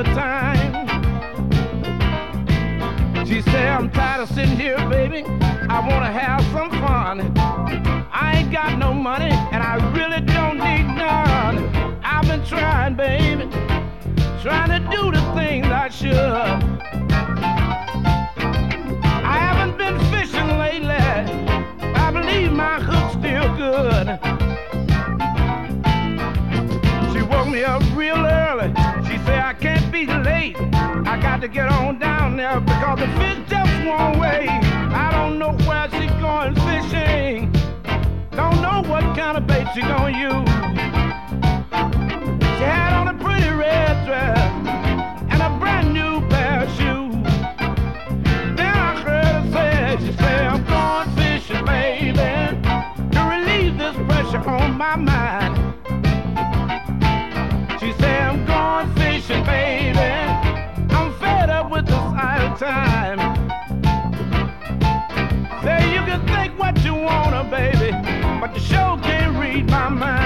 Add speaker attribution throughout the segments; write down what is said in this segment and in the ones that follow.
Speaker 1: Another time. She said, I'm tired of sitting here, baby. I want to have some fun. I ain't got no money and I really don't need none. I've been trying, baby, trying to do the things I should. I haven't been fishing lately. I believe my hook's still good. She woke me up real early. Said I can't be late. I got to get on down there because the fish just won't wait. I don't know where she's going fishing. Don't know what kind of bait she gonna use. She had on a pretty red dress and a brand new pair of shoes. Then I heard her say, she said, I'm going fishing, baby, to relieve this pressure on my mind. Baby. I'm fed up with this idle time. Say you can think what you wanna, baby, but you sure can't read my mind.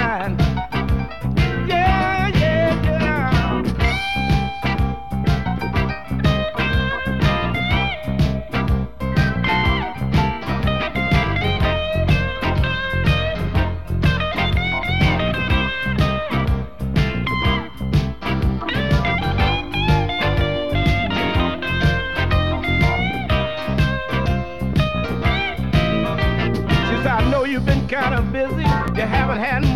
Speaker 1: You haven't had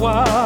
Speaker 2: necessary.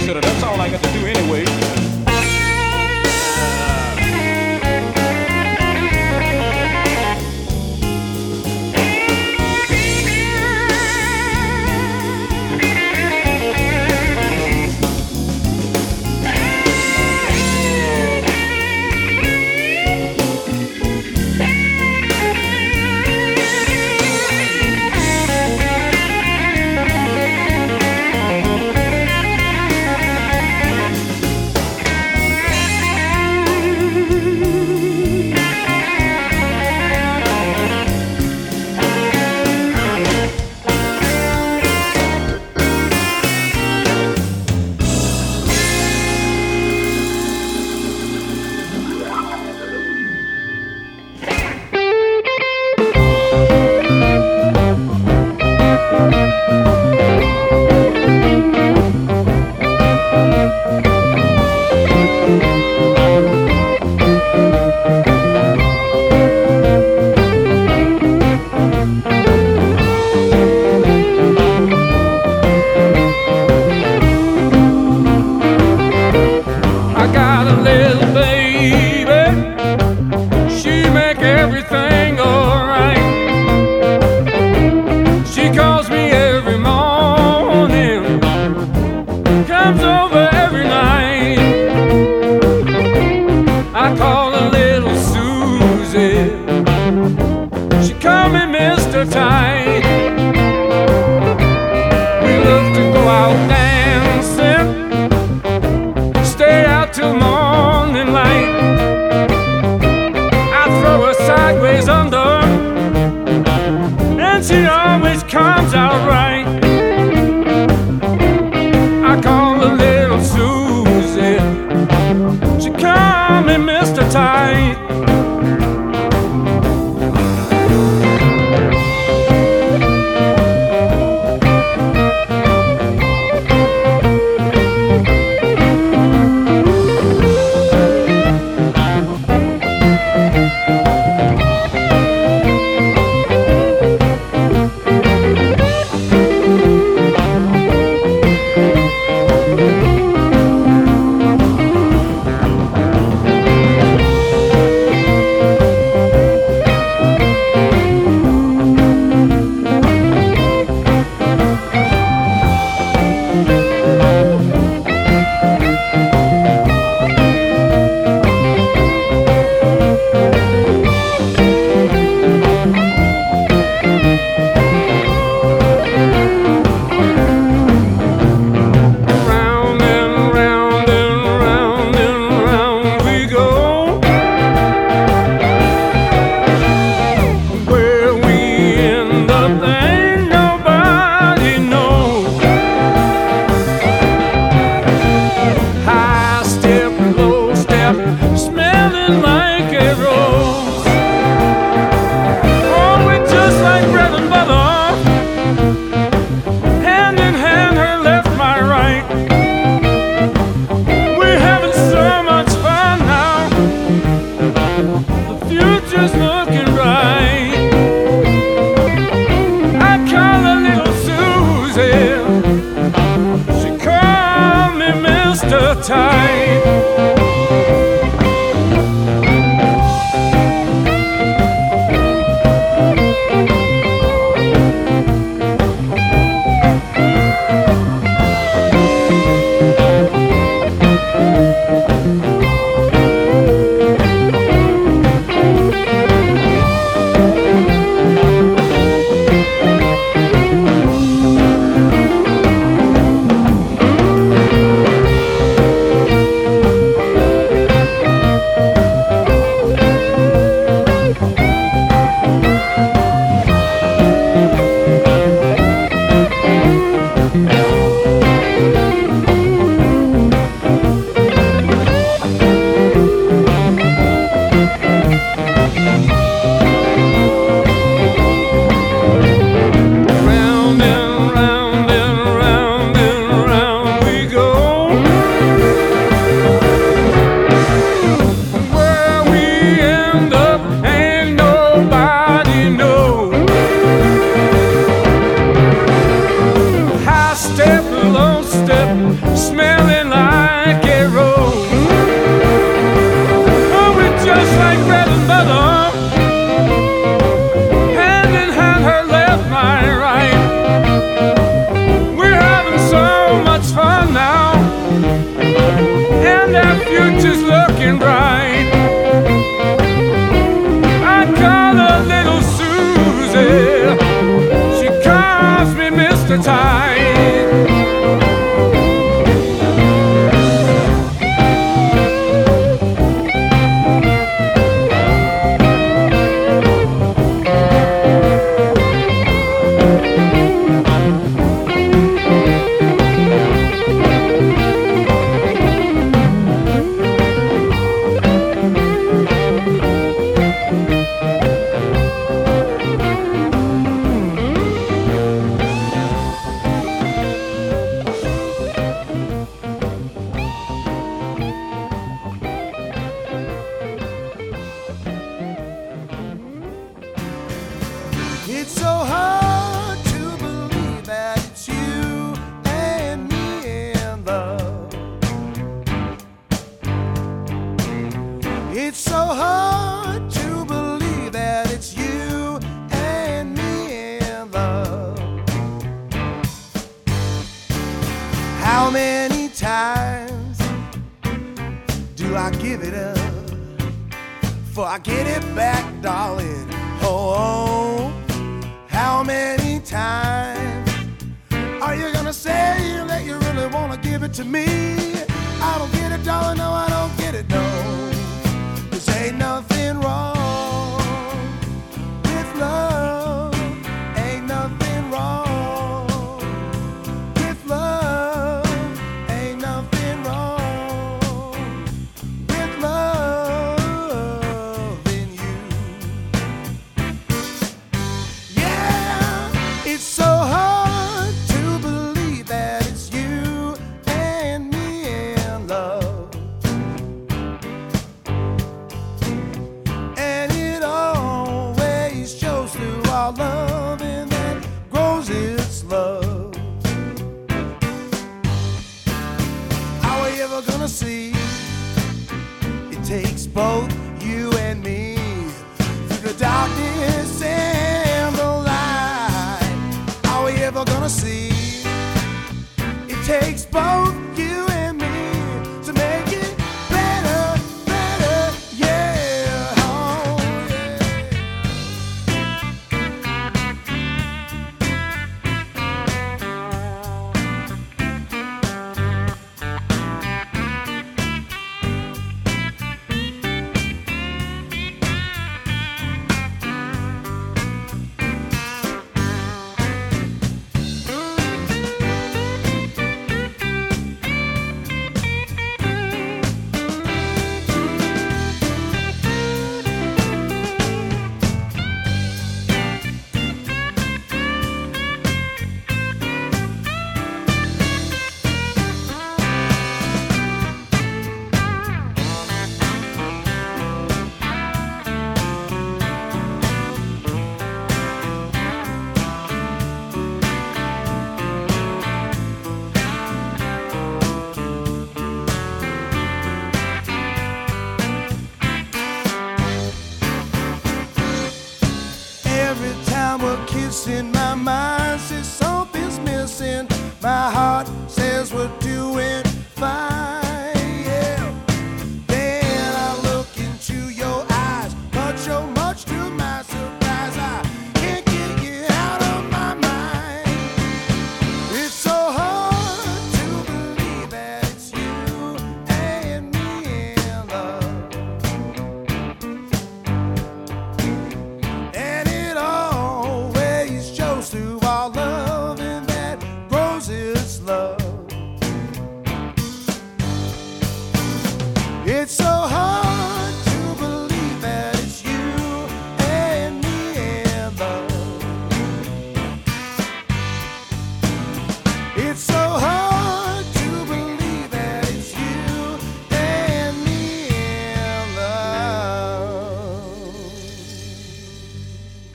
Speaker 2: Babysitter. That's all I got to do anyway.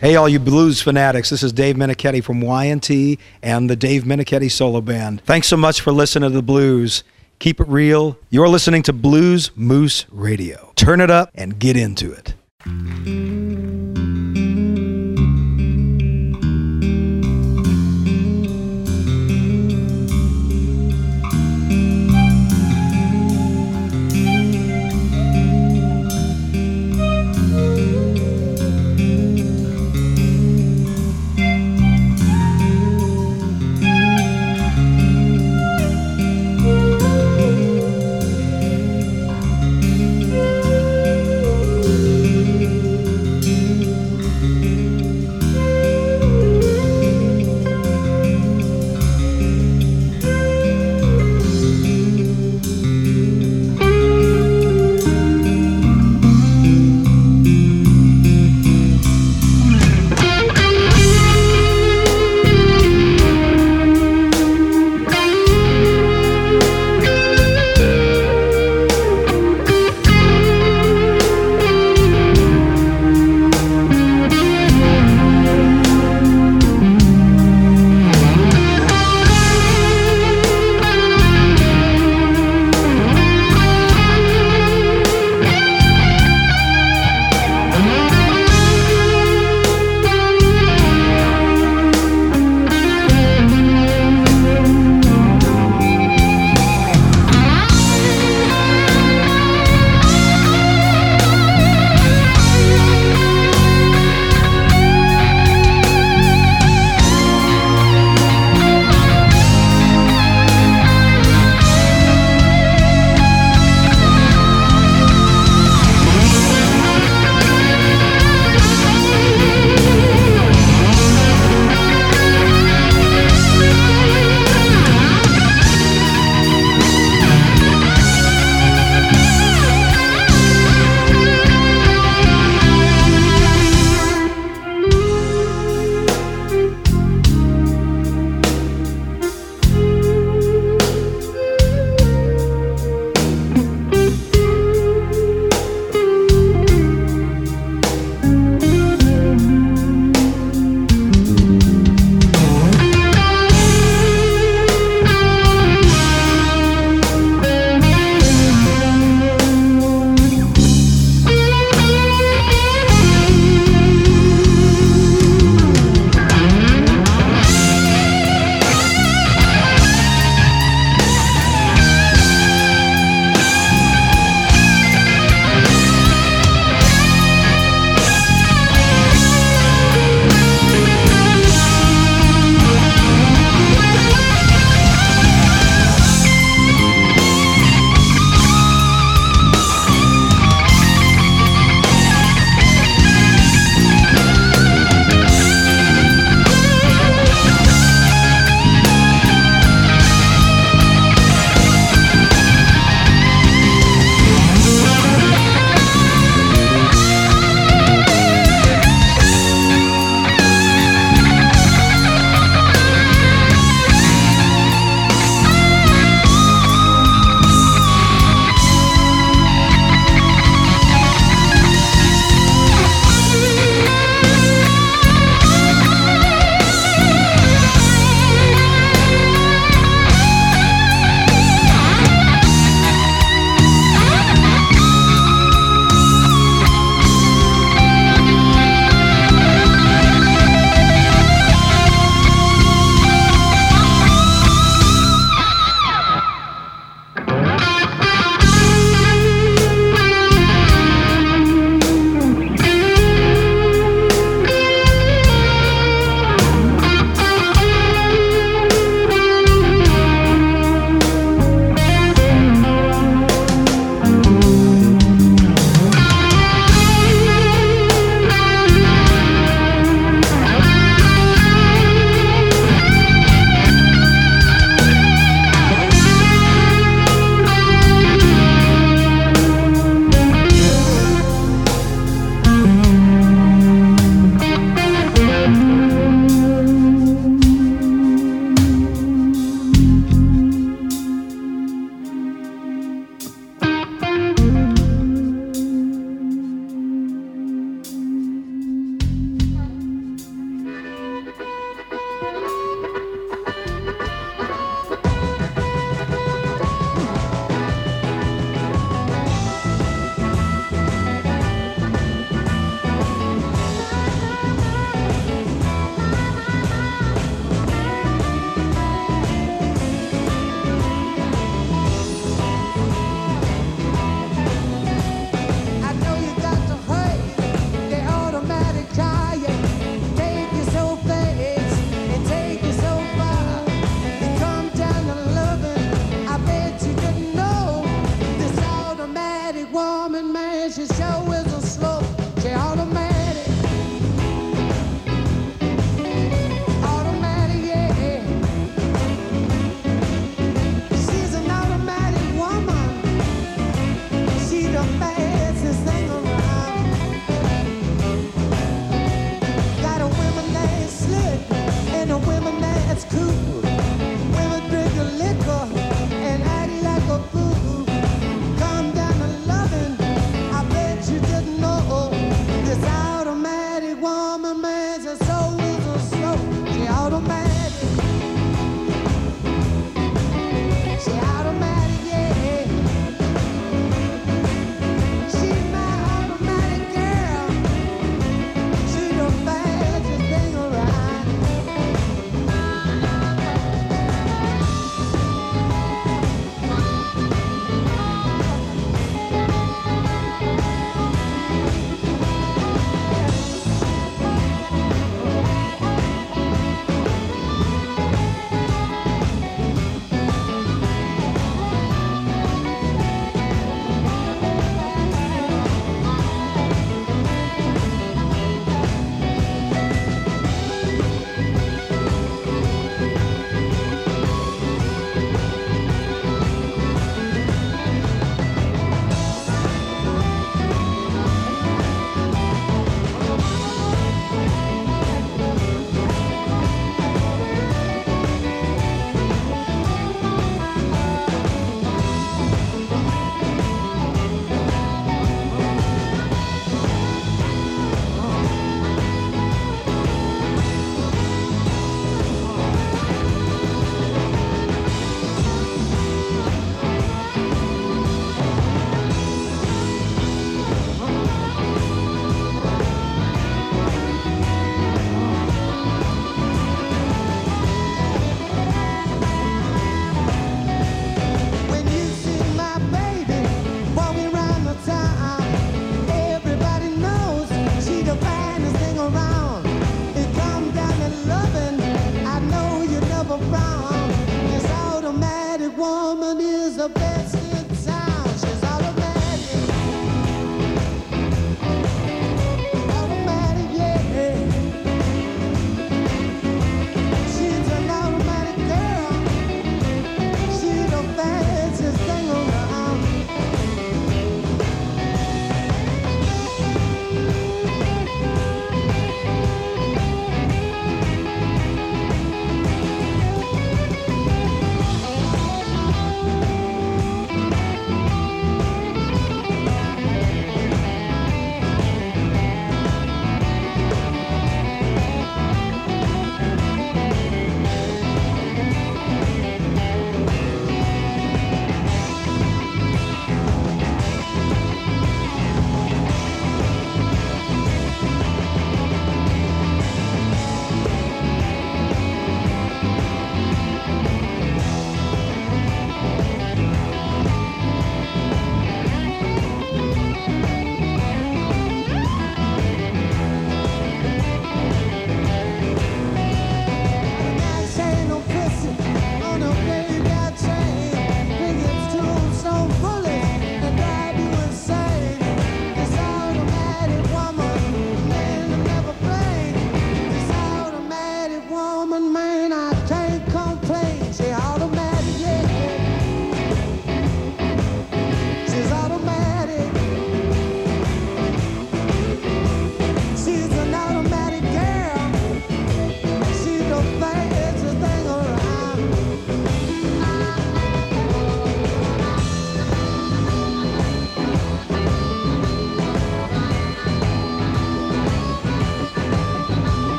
Speaker 3: Hey, all you blues fanatics, this is Dave Minichetti from YNT and the Dave Minichetti Solo Band. Thanks so much for listening to the blues. Keep it real. You're listening to Blues Moose Radio. Turn it up and get into it.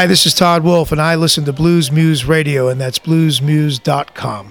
Speaker 4: Hi, this is Todd Wolf, and I listen to Bluesmoose Radio, and that's
Speaker 5: bluesmoose.com.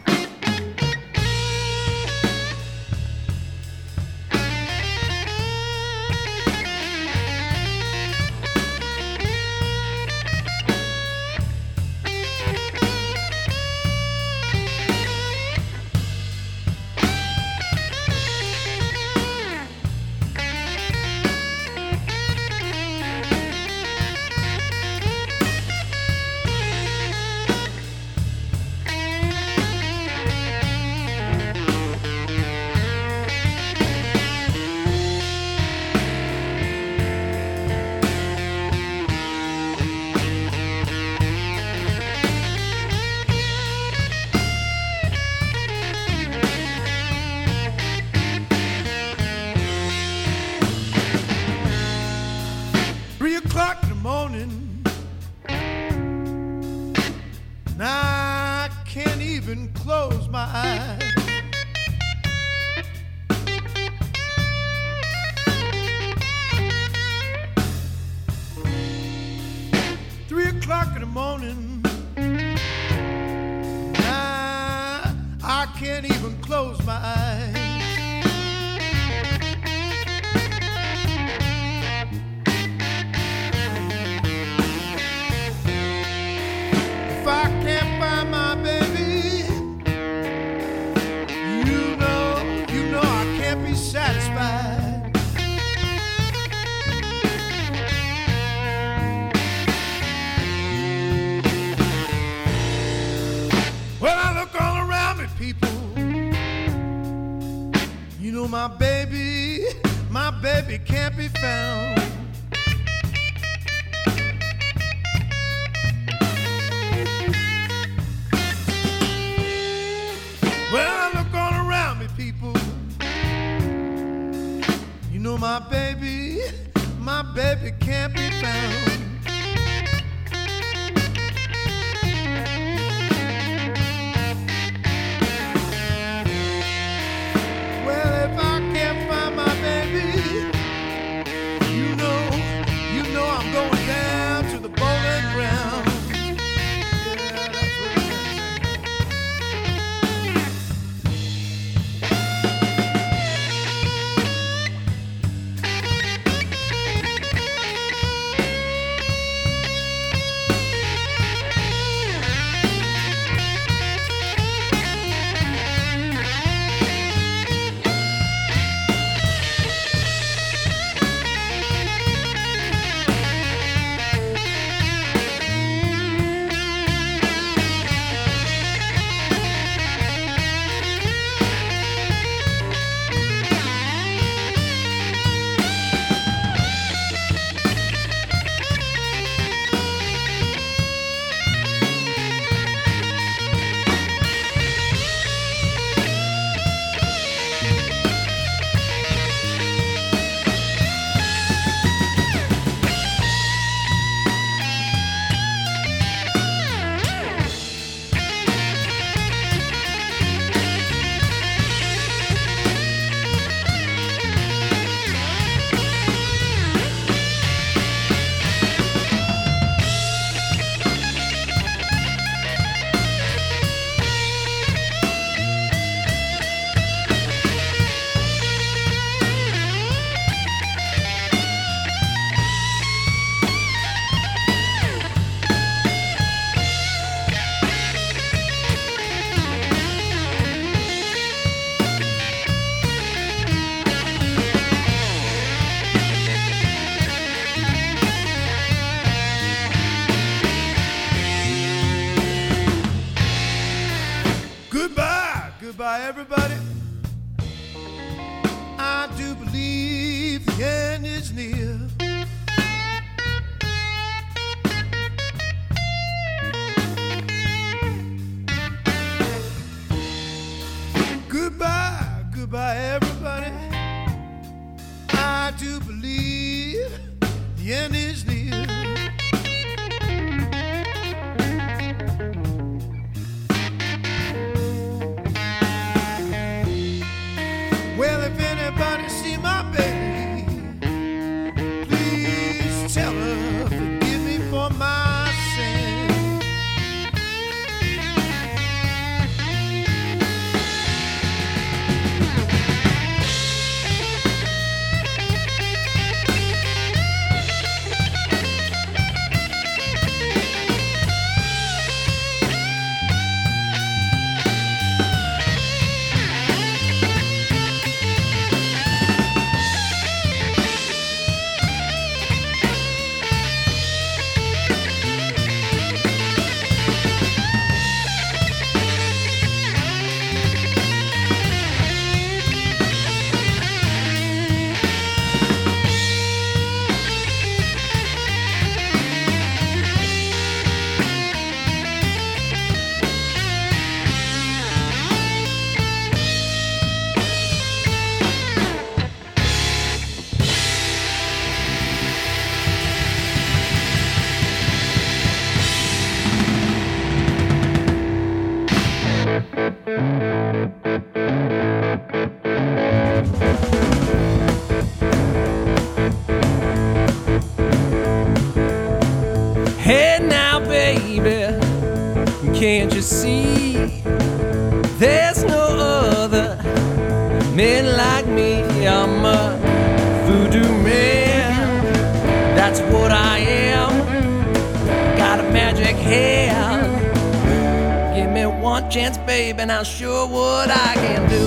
Speaker 5: and I'll what I can do.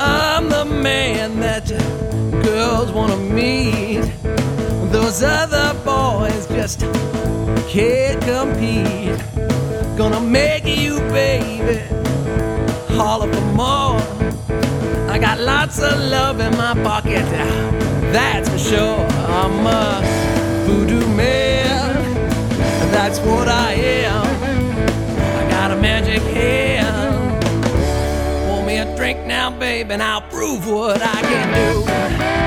Speaker 5: I'm the man that girls wanna meet. Those other boys just can't compete. Gonna make you, baby, holler for more. I got lots of love in my pocket, that's for sure. I'm a baby, and I'll prove what I can do.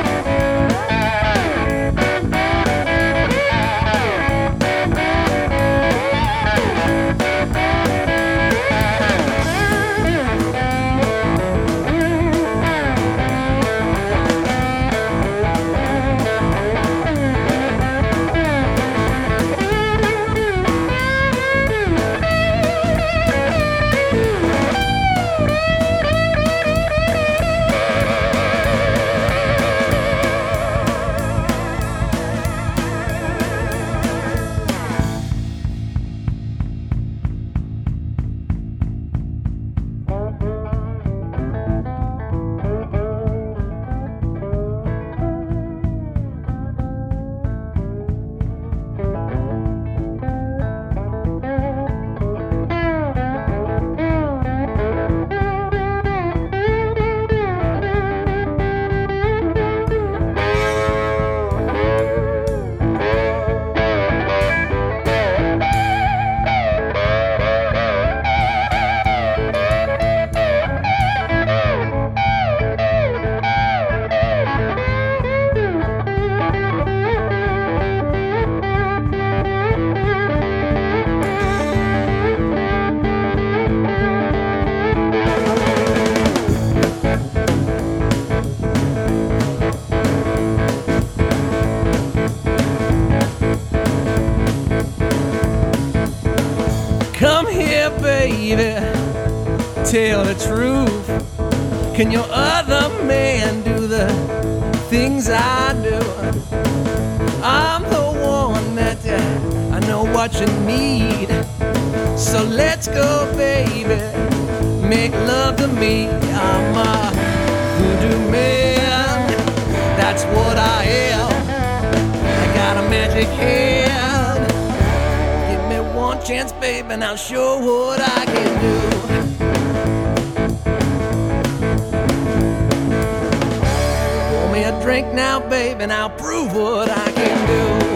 Speaker 5: Can your other man do the things I do? I'm the one that uh, I know what you need. So let's go, baby, make love to me. I'm a voodoo man, that's what I am. I got a magic hand. Give me one chance, baby, and I'll show what I can do. Drink now, baby, and I'll prove what I can do.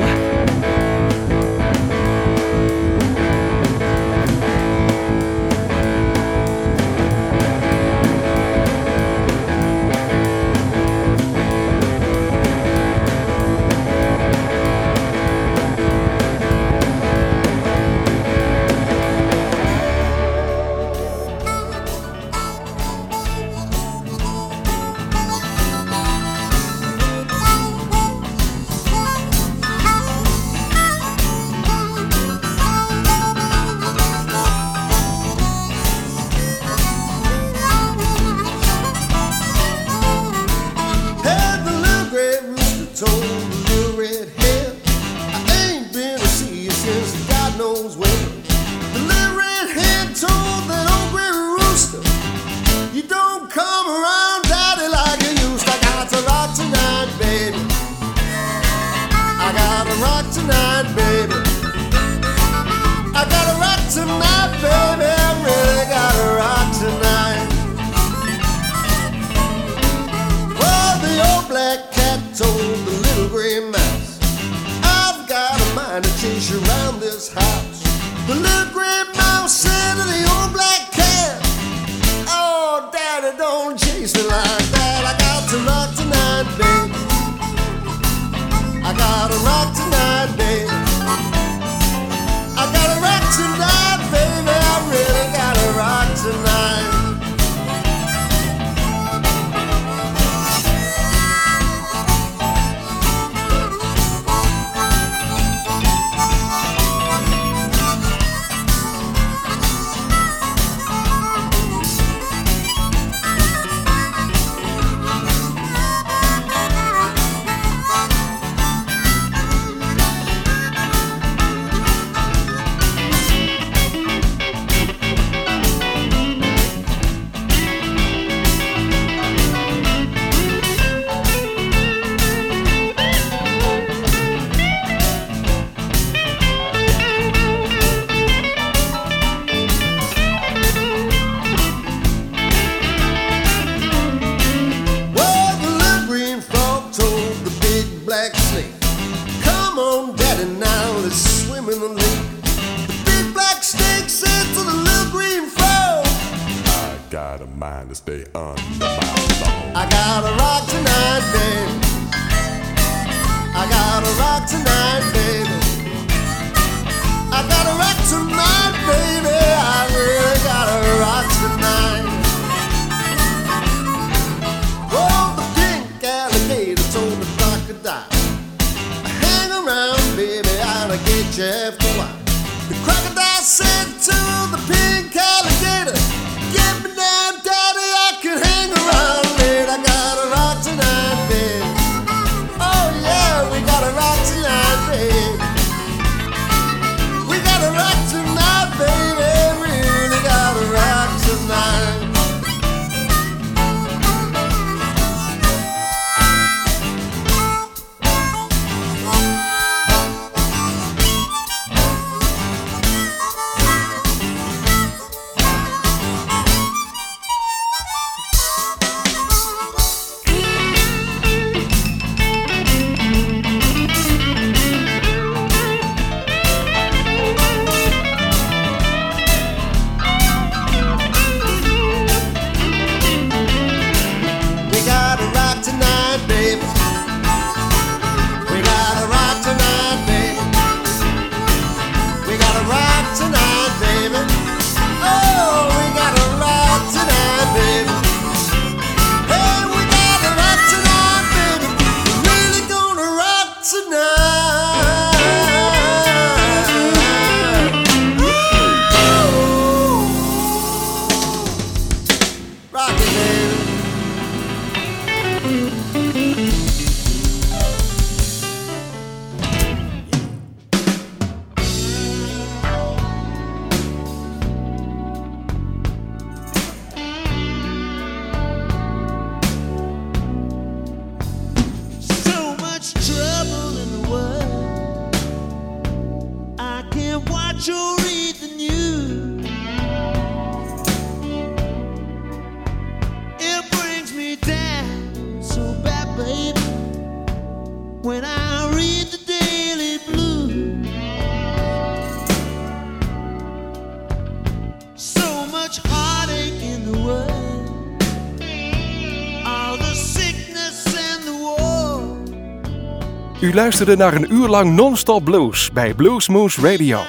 Speaker 6: U luisterde naar een uur lang non-stop blues bij Bluesmoose Radio.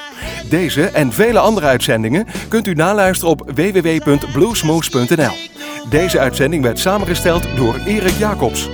Speaker 6: Deze en vele andere uitzendingen kunt u naluisteren op www.bluesmoose.nl. Deze uitzending werd samengesteld door Erik Jacobs.